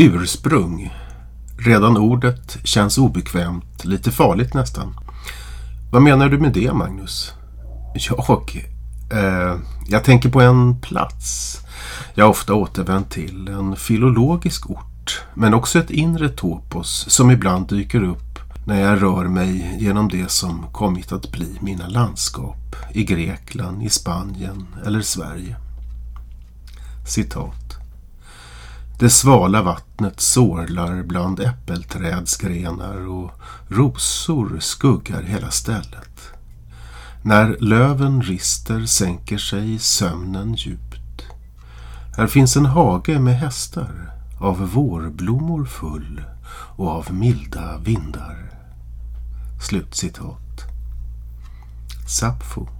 Ursprung. Redan ordet känns obekvämt, lite farligt nästan. Vad menar du med det, Magnus? Jag? Eh, jag tänker på en plats jag ofta återvänt till. En filologisk ort, men också ett inre topos som ibland dyker upp när jag rör mig genom det som kommit att bli mina landskap i Grekland, i Spanien eller Sverige. Citat. Det svala vattnet sorlar bland äppelträdsgrenar och rosor skuggar hela stället. När löven rister sänker sig sömnen djupt. Här finns en hage med hästar, av vårblommor full och av milda vindar. Slutcitat. Sappho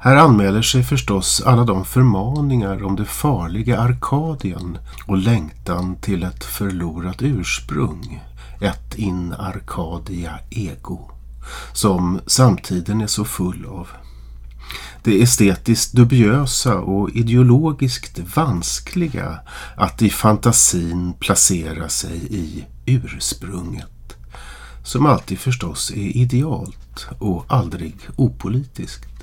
här anmäler sig förstås alla de förmaningar om det farliga Arkadien och längtan till ett förlorat ursprung, ett in Arcadia ego, som samtiden är så full av. Det estetiskt dubiösa och ideologiskt vanskliga att i fantasin placera sig i ursprunget, som alltid förstås är idealt och aldrig opolitiskt.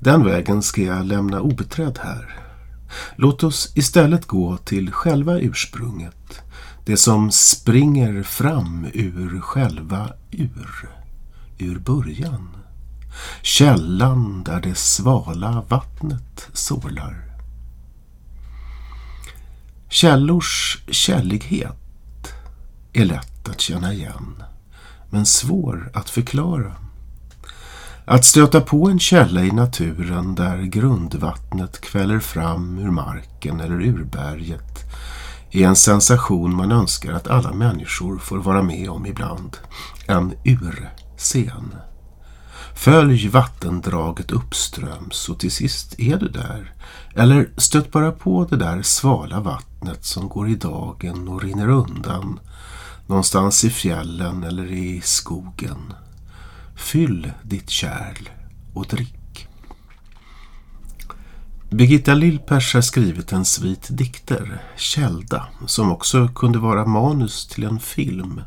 Den vägen ska jag lämna obeträdd här. Låt oss istället gå till själva ursprunget. Det som springer fram ur själva ur. Ur början. Källan där det svala vattnet sorlar. Källors källighet är lätt att känna igen men svår att förklara. Att stöta på en källa i naturen där grundvattnet kväller fram ur marken eller ur berget är en sensation man önskar att alla människor får vara med om ibland. En urscen. Följ vattendraget uppströms och till sist är du där. Eller stöt bara på det där svala vattnet som går i dagen och rinner undan någonstans i fjällen eller i skogen. Fyll ditt kärl och drick. Birgitta Lillpers har skrivit en svit dikter, Kälda, som också kunde vara manus till en film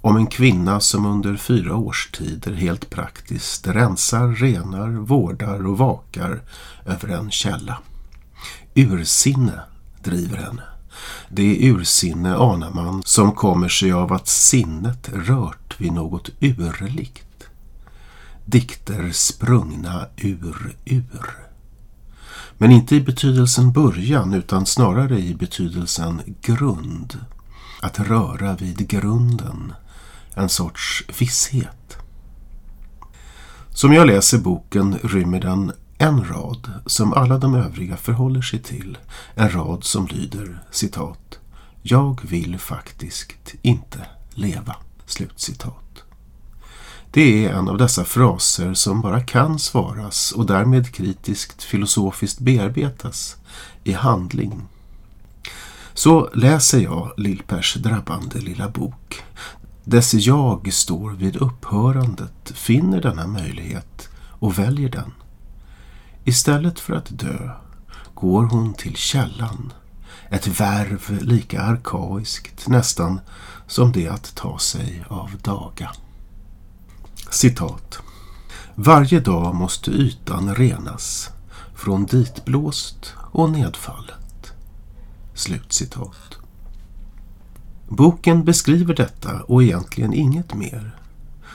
om en kvinna som under fyra årstider helt praktiskt rensar, renar, vårdar och vakar över en källa. Ursinne driver henne. Det ursinne anar man som kommer sig av att sinnet rört vid något urligt dikter sprungna ur ur. Men inte i betydelsen början utan snarare i betydelsen grund. Att röra vid grunden. En sorts visshet. Som jag läser boken rymmer den en rad som alla de övriga förhåller sig till. En rad som lyder citat Jag vill faktiskt inte leva. Slutcitat. Det är en av dessa fraser som bara kan svaras och därmed kritiskt filosofiskt bearbetas i handling. Så läser jag Lillpers drabbande lilla bok. Dess jag står vid upphörandet, finner denna möjlighet och väljer den. Istället för att dö går hon till källan. Ett värv lika arkaiskt nästan som det att ta sig av daga. Citat. Varje dag måste ytan renas från ditblåst och nedfallet. Slutcitat. Boken beskriver detta och egentligen inget mer.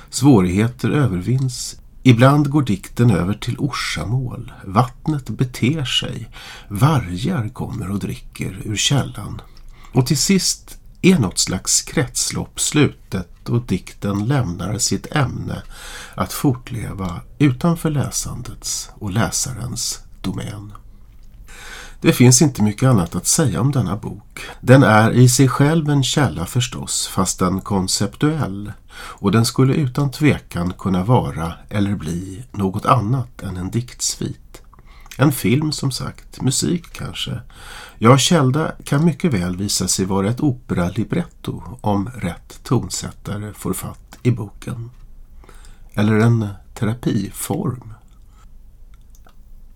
Svårigheter övervinns. Ibland går dikten över till orsamål. Vattnet beter sig. Vargar kommer och dricker ur källan. Och till sist är något slags kretslopp slutet och dikten lämnar sitt ämne att fortleva utanför läsandets och läsarens domän. Det finns inte mycket annat att säga om denna bok. Den är i sig själv en källa förstås, fast den konceptuell. Och den skulle utan tvekan kunna vara eller bli något annat än en diktsvit. En film som sagt, musik kanske. Ja, Kälda kan mycket väl visa sig vara ett operalibretto om rätt tonsättare får fatt i boken. Eller en terapiform.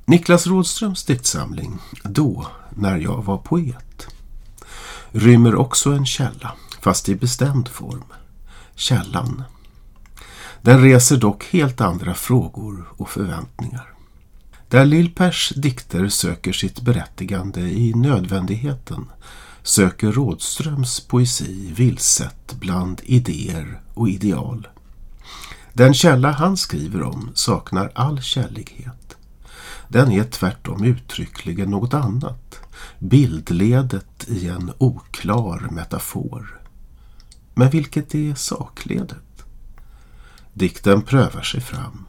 Niklas Rådströms diktsamling Då, när jag var poet rymmer också en källa, fast i bestämd form. Källan. Den reser dock helt andra frågor och förväntningar. Där Lillpers dikter söker sitt berättigande i nödvändigheten söker Rådströms poesi vilset bland idéer och ideal. Den källa han skriver om saknar all källighet. Den är tvärtom uttryckligen något annat, bildledet i en oklar metafor. Men vilket är sakledet? Dikten prövar sig fram.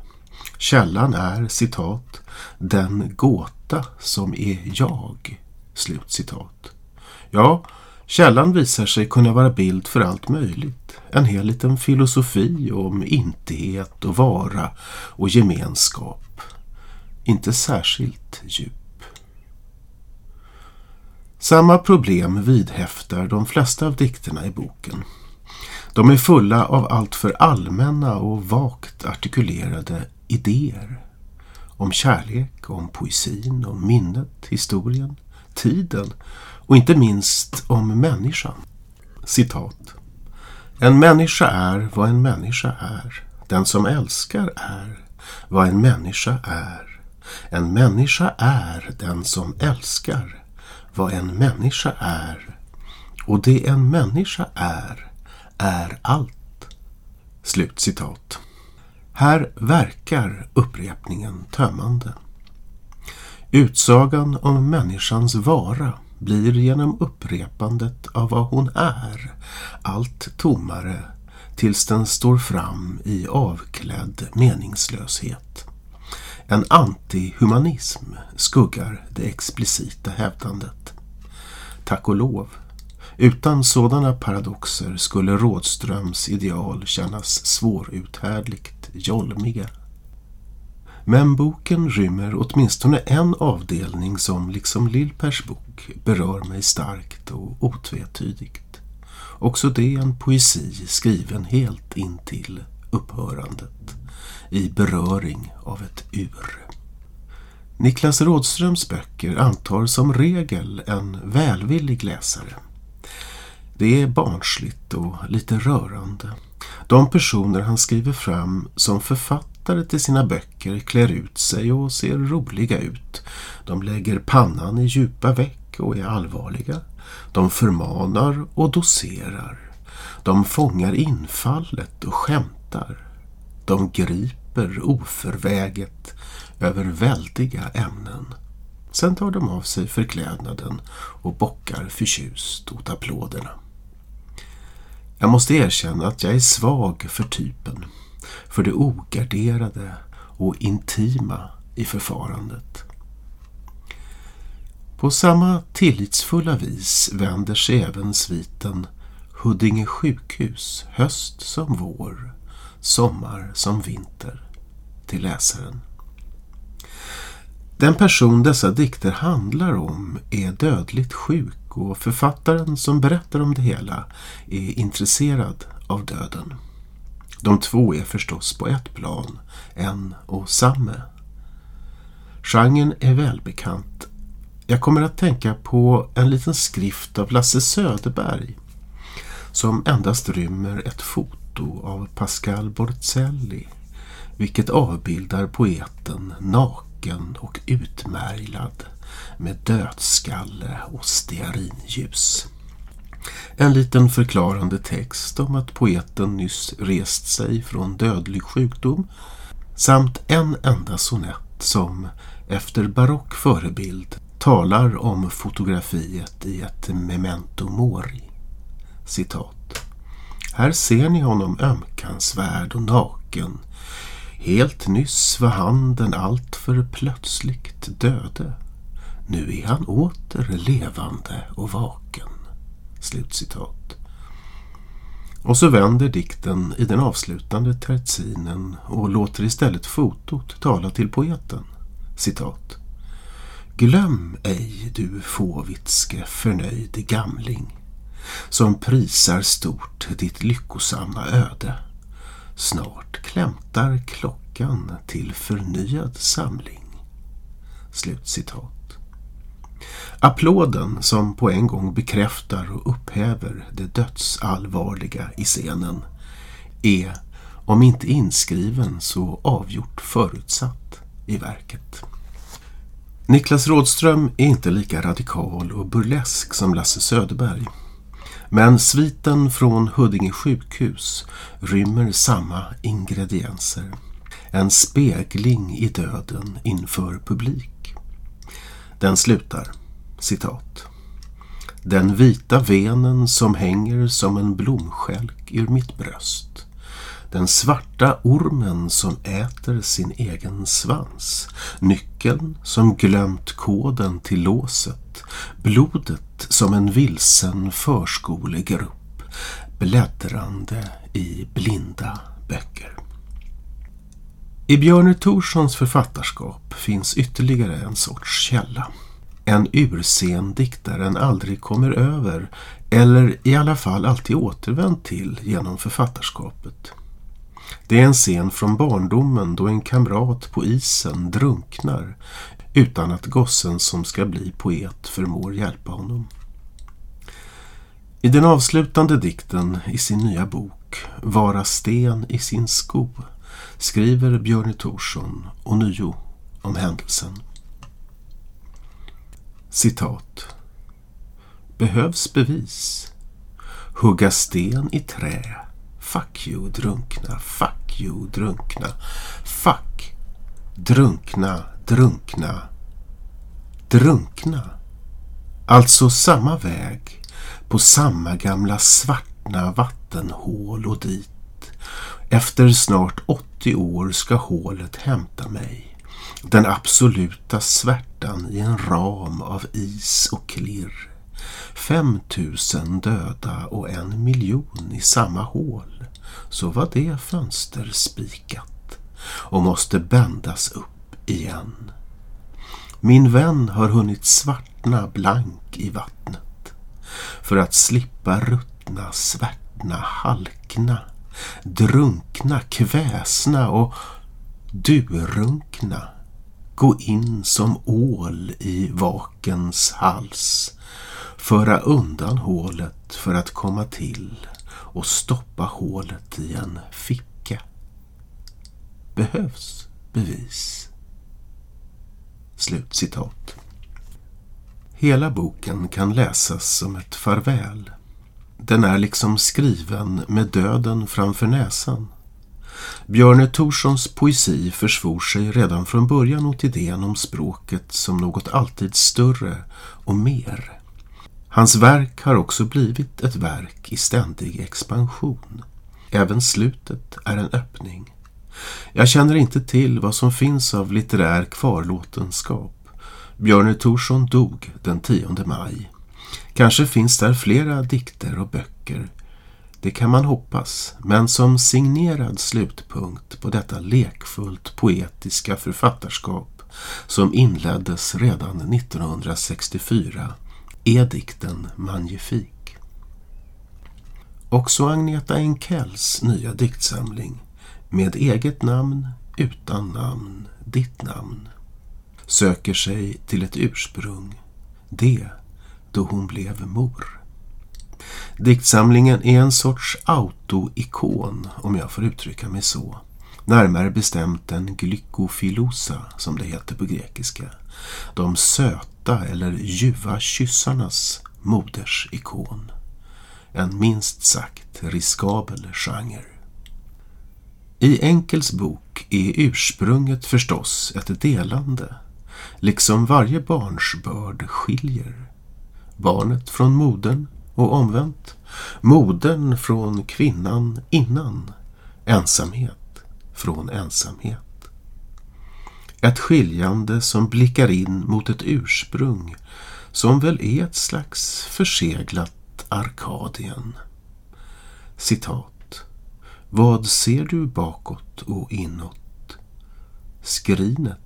Källan är, citat, den gåta som är jag, slut citat. Ja, källan visar sig kunna vara bild för allt möjligt. En hel liten filosofi om intighet och vara och gemenskap. Inte särskilt djup. Samma problem vidhäftar de flesta av dikterna i boken. De är fulla av alltför allmänna och vagt artikulerade idéer. Om kärlek, om poesin, om minnet, historien, tiden och inte minst om människan. Citat. En människa är vad en människa är. Den som älskar är vad en människa är. En människa är den som älskar vad en människa är. Och det en människa är, är allt. Slut citat. Här verkar upprepningen tömmande. Utsagan om människans vara blir genom upprepandet av vad hon är allt tommare tills den står fram i avklädd meningslöshet. En antihumanism skuggar det explicita hävdandet. Tack och lov. Utan sådana paradoxer skulle Rådströms ideal kännas svåruthärdligt jolmiga. Men boken rymmer åtminstone en avdelning som liksom Lillpers bok berör mig starkt och otvetydigt. Också det en poesi skriven helt intill upphörandet i beröring av ett ur. Niklas Rådströms böcker antar som regel en välvillig läsare. Det är barnsligt och lite rörande. De personer han skriver fram som författare till sina böcker klär ut sig och ser roliga ut. De lägger pannan i djupa veck och är allvarliga. De förmanar och doserar. De fångar infallet och skämtar. De griper oförväget över väldiga ämnen. Sen tar de av sig förklädnaden och bockar förtjust åt applåderna. Jag måste erkänna att jag är svag för typen, för det ogarderade och intima i förfarandet. På samma tillitsfulla vis vänder sig även sviten Huddinge sjukhus höst som vår, sommar som vinter till läsaren. Den person dessa dikter handlar om är dödligt sjuk och författaren som berättar om det hela är intresserad av döden. De två är förstås på ett plan, en och samme. Genren är välbekant. Jag kommer att tänka på en liten skrift av Lasse Söderberg som endast rymmer ett foto av Pascal Borzelli vilket avbildar poeten naken naken och utmärglad med dödskalle och stearinljus. En liten förklarande text om att poeten nyss rest sig från dödlig sjukdom samt en enda sonett som efter barock förebild talar om fotografiet i ett memento mori. Citat. Här ser ni honom ömkansvärd och naken Helt nyss var han den alltför plötsligt döde. Nu är han åter levande och vaken. Slutcitat. Och så vänder dikten i den avslutande terzinen och låter istället fotot tala till poeten. Citat. Glöm ej du fåvitske förnöjde gamling som prisar stort ditt lyckosamma öde Snart klämtar klockan till förnyad samling. Slutcitat. Applåden som på en gång bekräftar och upphäver det dödsallvarliga i scenen är, om inte inskriven så avgjort förutsatt i verket. Niklas Rådström är inte lika radikal och burlesk som Lasse Söderberg. Men sviten från Huddinge sjukhus rymmer samma ingredienser. En spegling i döden inför publik. Den slutar, citat. Den vita venen som hänger som en blomskälk ur mitt bröst den svarta ormen som äter sin egen svans. Nyckeln som glömt koden till låset. Blodet som en vilsen förskolegrupp. Bläddrande i blinda böcker. I Björne Torssons författarskap finns ytterligare en sorts källa. En urscen diktaren aldrig kommer över eller i alla fall alltid återvänt till genom författarskapet. Det är en scen från barndomen då en kamrat på isen drunknar utan att gossen som ska bli poet förmår hjälpa honom. I den avslutande dikten i sin nya bok Vara sten i sin sko skriver Björn Thorsson ånyo om händelsen. Citat Behövs bevis Hugga sten i trä Fuck you, drunkna. Fuck you, drunkna. Fuck. Drunkna, drunkna. Drunkna. Alltså samma väg på samma gamla svartna vattenhål och dit. Efter snart 80 år ska hålet hämta mig. Den absoluta svärtan i en ram av is och klirr. Fem tusen döda och en miljon i samma hål. Så var det fönster spikat och måste bändas upp igen. Min vän har hunnit svartna blank i vattnet för att slippa ruttna, svärtna, halkna, drunkna, kväsna och durunkna gå in som ål i vakens hals föra undan hålet för att komma till och stoppa hålet i en ficka. Behövs bevis. Slutcitat. Hela boken kan läsas som ett farväl. Den är liksom skriven med döden framför näsan. Björne Torssons poesi försvor sig redan från början åt idén om språket som något alltid större och mer. Hans verk har också blivit ett verk i ständig expansion. Även slutet är en öppning. Jag känner inte till vad som finns av litterär kvarlåtenskap. Björne Thorsson dog den 10 maj. Kanske finns där flera dikter och böcker. Det kan man hoppas, men som signerad slutpunkt på detta lekfullt poetiska författarskap som inleddes redan 1964 är dikten magnifik. Också Agneta Enkells nya diktsamling med eget namn, utan namn, ditt namn söker sig till ett ursprung, det då hon blev mor. Diktsamlingen är en sorts autoikon om jag får uttrycka mig så. Närmare bestämt en glykofilosa som det heter på grekiska. De söta eller ljuva kyssarnas modersikon. En minst sagt riskabel genre. I Enkels bok är ursprunget förstås ett delande, liksom varje barns börd skiljer. Barnet från modern och omvänt. Modern från kvinnan innan. Ensamhet från ensamhet. Ett skiljande som blickar in mot ett ursprung som väl är ett slags förseglat Arkadien. Citat. Vad ser du bakåt och inåt? Skrinet.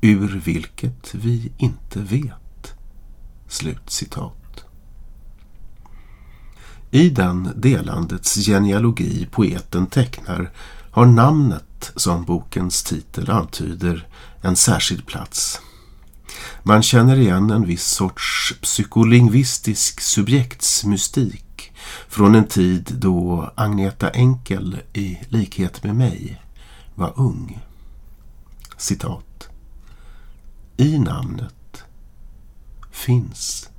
Ur vilket vi inte vet. Slutcitat. I den delandets genealogi poeten tecknar har namnet namnet, som bokens titel antyder, en särskild plats. Man känner igen en viss sorts psykolingvistisk subjektsmystik från en tid då Agneta Enkel, i likhet med mig, var ung. Citat. I namnet finns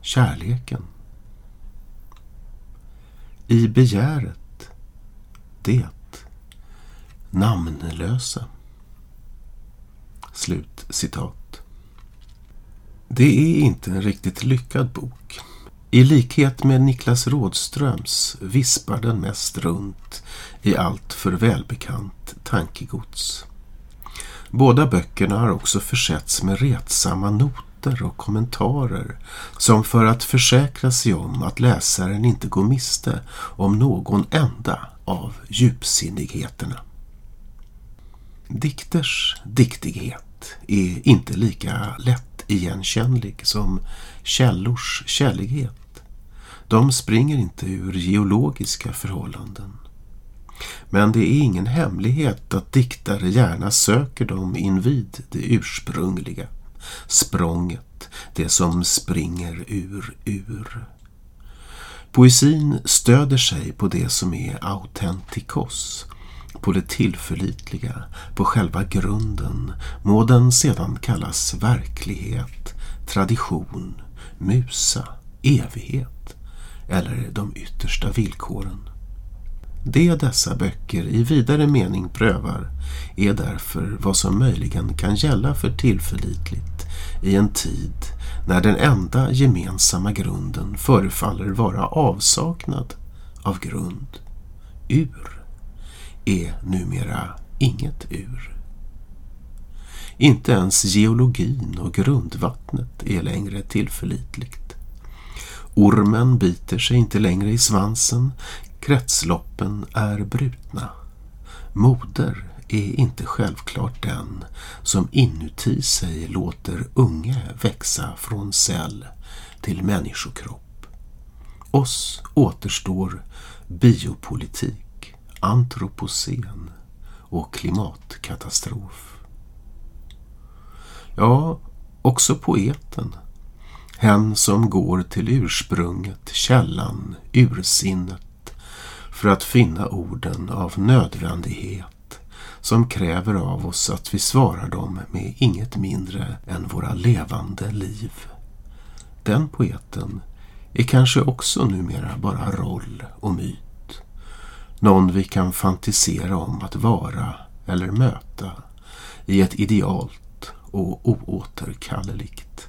kärleken. I begäret det namnlösa. Slut citat. Det är inte en riktigt lyckad bok. I likhet med Niklas Rådströms vispar den mest runt i allt för välbekant tankegods. Båda böckerna har också försetts med retsamma noter och kommentarer som för att försäkra sig om att läsaren inte går miste om någon enda av djupsinnigheterna. Dikters diktighet är inte lika lätt igenkännlig som källors källighet. De springer inte ur geologiska förhållanden. Men det är ingen hemlighet att diktare gärna söker dem invid det ursprungliga, språnget, det som springer ur ur. Poesin stöder sig på det som är autentikos, på det tillförlitliga, på själva grunden, må den sedan kallas verklighet, tradition, musa, evighet eller de yttersta villkoren. Det dessa böcker i vidare mening prövar är därför vad som möjligen kan gälla för tillförlitligt i en tid när den enda gemensamma grunden förefaller vara avsaknad av grund. Ur är numera inget ur. Inte ens geologin och grundvattnet är längre tillförlitligt. Ormen biter sig inte längre i svansen, Kretsloppen är brutna. Moder är inte självklart den som inuti sig låter unge växa från cell till människokropp. Oss återstår biopolitik, antropocen och klimatkatastrof. Ja, också poeten. Hen som går till ursprunget, källan, ursinnet för att finna orden av nödvändighet som kräver av oss att vi svarar dem med inget mindre än våra levande liv. Den poeten är kanske också numera bara roll och myt. Någon vi kan fantisera om att vara eller möta i ett idealt och oåterkalleligt